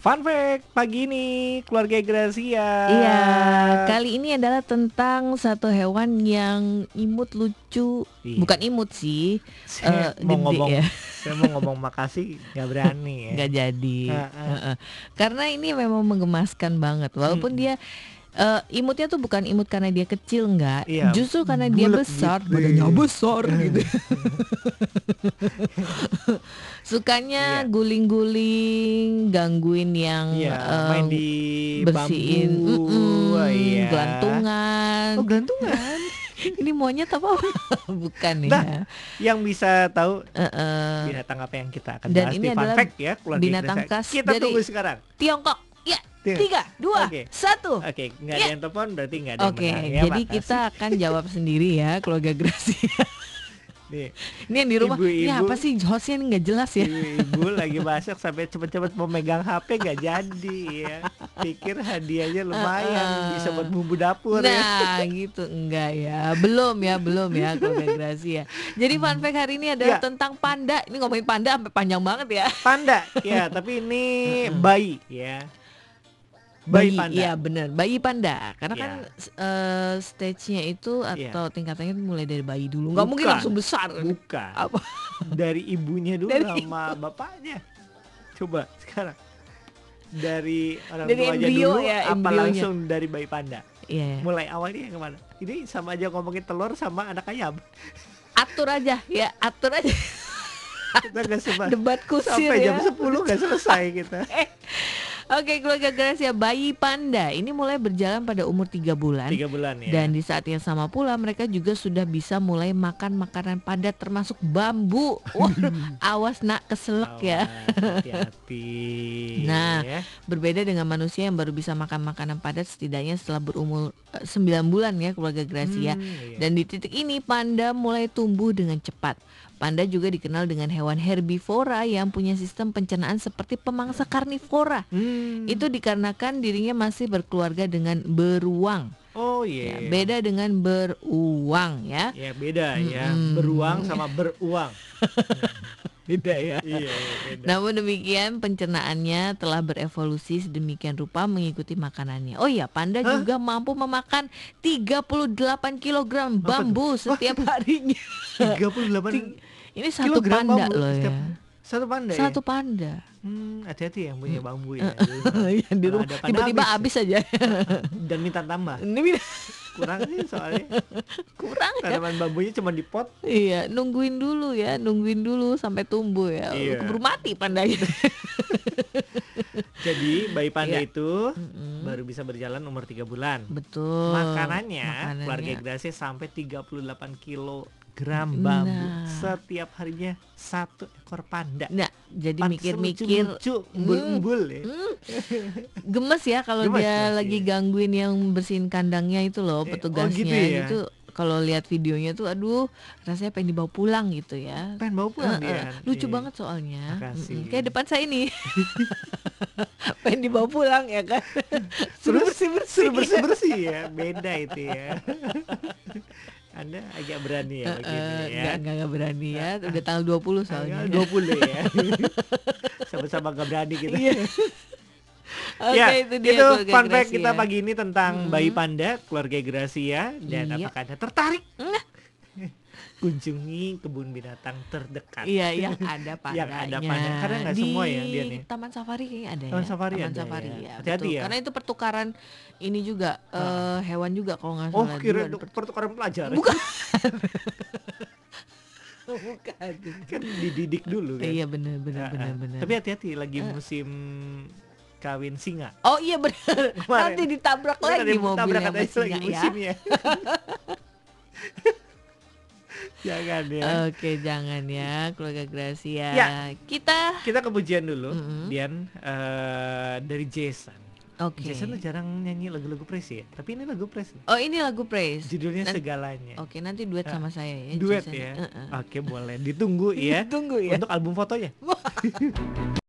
Fun fact pagi ini keluarga Gracia. Iya, kali ini adalah tentang satu hewan yang imut lucu, Iya. bukan imut sih, Saya eh, mau gede ngomong, ya. saya mau ngomong makasih nggak berani ya. nggak jadi. Heeh. Heeh. Karena ini memang menggemaskan banget, walaupun Mm. dia eh, imutnya tuh bukan imut karena dia kecil nggak, Iya, justru karena dia besar, gitu. badannya besar gitu. Sukanya Iya. guling-guling, gangguin yang Iya, eh, main di bersihin, bambu. Oh, iya. gelantungan. Oh, gelantungan. Ini monyet apa? Bukan Nah, ya. yang bisa tahu Heeh. binatang apa yang kita akan Dan bahas ini di fun adalah fact ya binatang khas Kita dari- tunggu sekarang. Tiongkok. Ya, Tiga. dua, Oke. satu. Oke, nggak Ya. ada yang telepon berarti nggak ada yang Oke, menang ya. jadi makasih. kita akan jawab sendiri ya, keluarga Gracia. Nih, Ini yang di rumah, ini Ibu-ibu. apa sih hostnya ini nggak jelas ya? ibu lagi masak sampai cepet-cepet mau megang HP nggak jadi ya. Pikir hadiahnya lumayan Uh-uh. bisa buat bumbu dapur ya. Nah gitu enggak ya Belum ya belum ya keluarga Gracia Jadi fun fact hari ini adalah Ya. tentang panda Ini ngomongin panda sampai panjang banget ya Panda, ya tapi ini bayi ya. Bayi, panda. Iya bener Bayi panda Karena Iya. kan eh, stage-nya itu Iya. Atau tingkatannya itu mulai dari bayi dulu nggak mungkin langsung besar Bukan. Apa? Dari ibunya dulu Dari sama bapaknya. Coba sekarang. Dari orang Dari tuanya embrio dulu ya, apa embrionya. langsung dari bayi panda? Iya Mulai awalnya yang ke mana? Ini sama aja ngomongin telur sama anak ayam. Atur aja ya Atur aja Kita nggak sempat Debat kusir sampai ya jam 10 nggak selesai kita. Oke keluarga Gracia Bayi panda Ini mulai berjalan pada umur 3 bulan Tiga bulan ya. Dan di saat yang sama pula mereka juga sudah bisa mulai makan makanan padat termasuk bambu. Waduh, awas nak keselak ya. Awas, Hati-hati. Nah, ya. Berbeda dengan manusia yang baru bisa makan makanan padat setidaknya setelah berumur eh, 9 bulan ya keluarga Gracia. Hmm, iya. Dan di titik ini panda mulai tumbuh dengan cepat. Panda juga dikenal dengan hewan herbivora yang punya sistem pencernaan seperti pemangsa karnivora. Hmm. Itu dikarenakan dirinya masih berkeluarga dengan beruang. Oh Ya, iya. beda dengan beruang ya. Ya beda ya. Mm-mm. Beruang sama beruang. Beda ya. iya, iya, beda. Namun demikian pencernaannya telah berevolusi sedemikian rupa mengikuti makanannya. Oh iya, panda Hah? juga mampu memakan 38 kg bambu setiap harinya. 38 Ting- Ini satu kilogram panda bambu loh setiap- ya. Satu panda Satu ya? panda. Hmm, hati-hati yang punya bambu ya. Yang di rumah tiba-tiba habis. habis aja. Dan minta tambah. Ini Kurang sih soalnya. kurang ya. Tanaman bambunya cuma di pot. Iya, nungguin dulu ya, nungguin dulu sampai tumbuh ya. Iya. Keburu mati pandanya. Jadi bayi panda Iya. itu Mm-mm. baru bisa berjalan umur 3 bulan. Betul. Makanannya, Makanannya. keluarga Gracia sampai 38 kilogram bambu Nah. setiap harinya satu ekor panda. Nah, jadi mikir-mikir embul-embul ya. Hmm, gemes ya kalau Gemes, dia gemes, lagi iya. gangguin yang bersihin kandangnya itu loh Eh, oh petugasnya gitu ya? itu kalau lihat videonya tuh aduh rasanya pengen dibawa pulang gitu ya Pengen bawa pulang Eh, dia. eh, lucu Iya. banget soalnya Makasih. Mm-mm, kayak depan saya ini pengen dibawa pulang ya kan suruh bersih bersih Suruh bersih-bersih ya, beda itu ya. Anda agak berani ya begini ya. Enggak, enggak, enggak berani ya udah tanggal 20 soalnya Tanggal 20 ya. Sama-sama gak berani kita. Iya. Oke ya, itu dia itu fun fact kita pagi ini tentang Mm-mm. bayi panda, keluarga Gracia dan Iya. apakah Anda tertarik? Nah. Kunjungi kebun binatang terdekat. Iya yang ada pandanya. Yang ada panda. Karena nggak semua ya dia nih. Taman Safari kayaknya ada Taman ya. safari Taman ada Safari ya. ya. Hati-hati ya. Karena itu pertukaran ini juga eh, hewan juga kalau nggak Oh, salah. kira ada per- pertukaran pelajar. Bukan. Bukan. kan dididik dulu kan. Iya benar benar Ah, benar benar. Tapi hati-hati lagi musim kawin singa. Oh iya benar. Nanti ditabrak lagi yang mobilnya lagi singa ya. musimnya. Jangan ya. Oke jangan ya keluarga Gracia. Ya. Kita Kita ke pujian dulu, Mm-mm. Dian eh, dari Jason. oke. Jason tuh jarang nyanyi lagu-lagu praise ya, tapi ini lagu praise. Oh ini lagu praise. Judulnya Nanti- segalanya. Oke nanti duet Ah, sama saya ya. Duet Jason. ya. Eh, eh. Oke boleh ditunggu ya Tunggu ya. untuk album fotonya.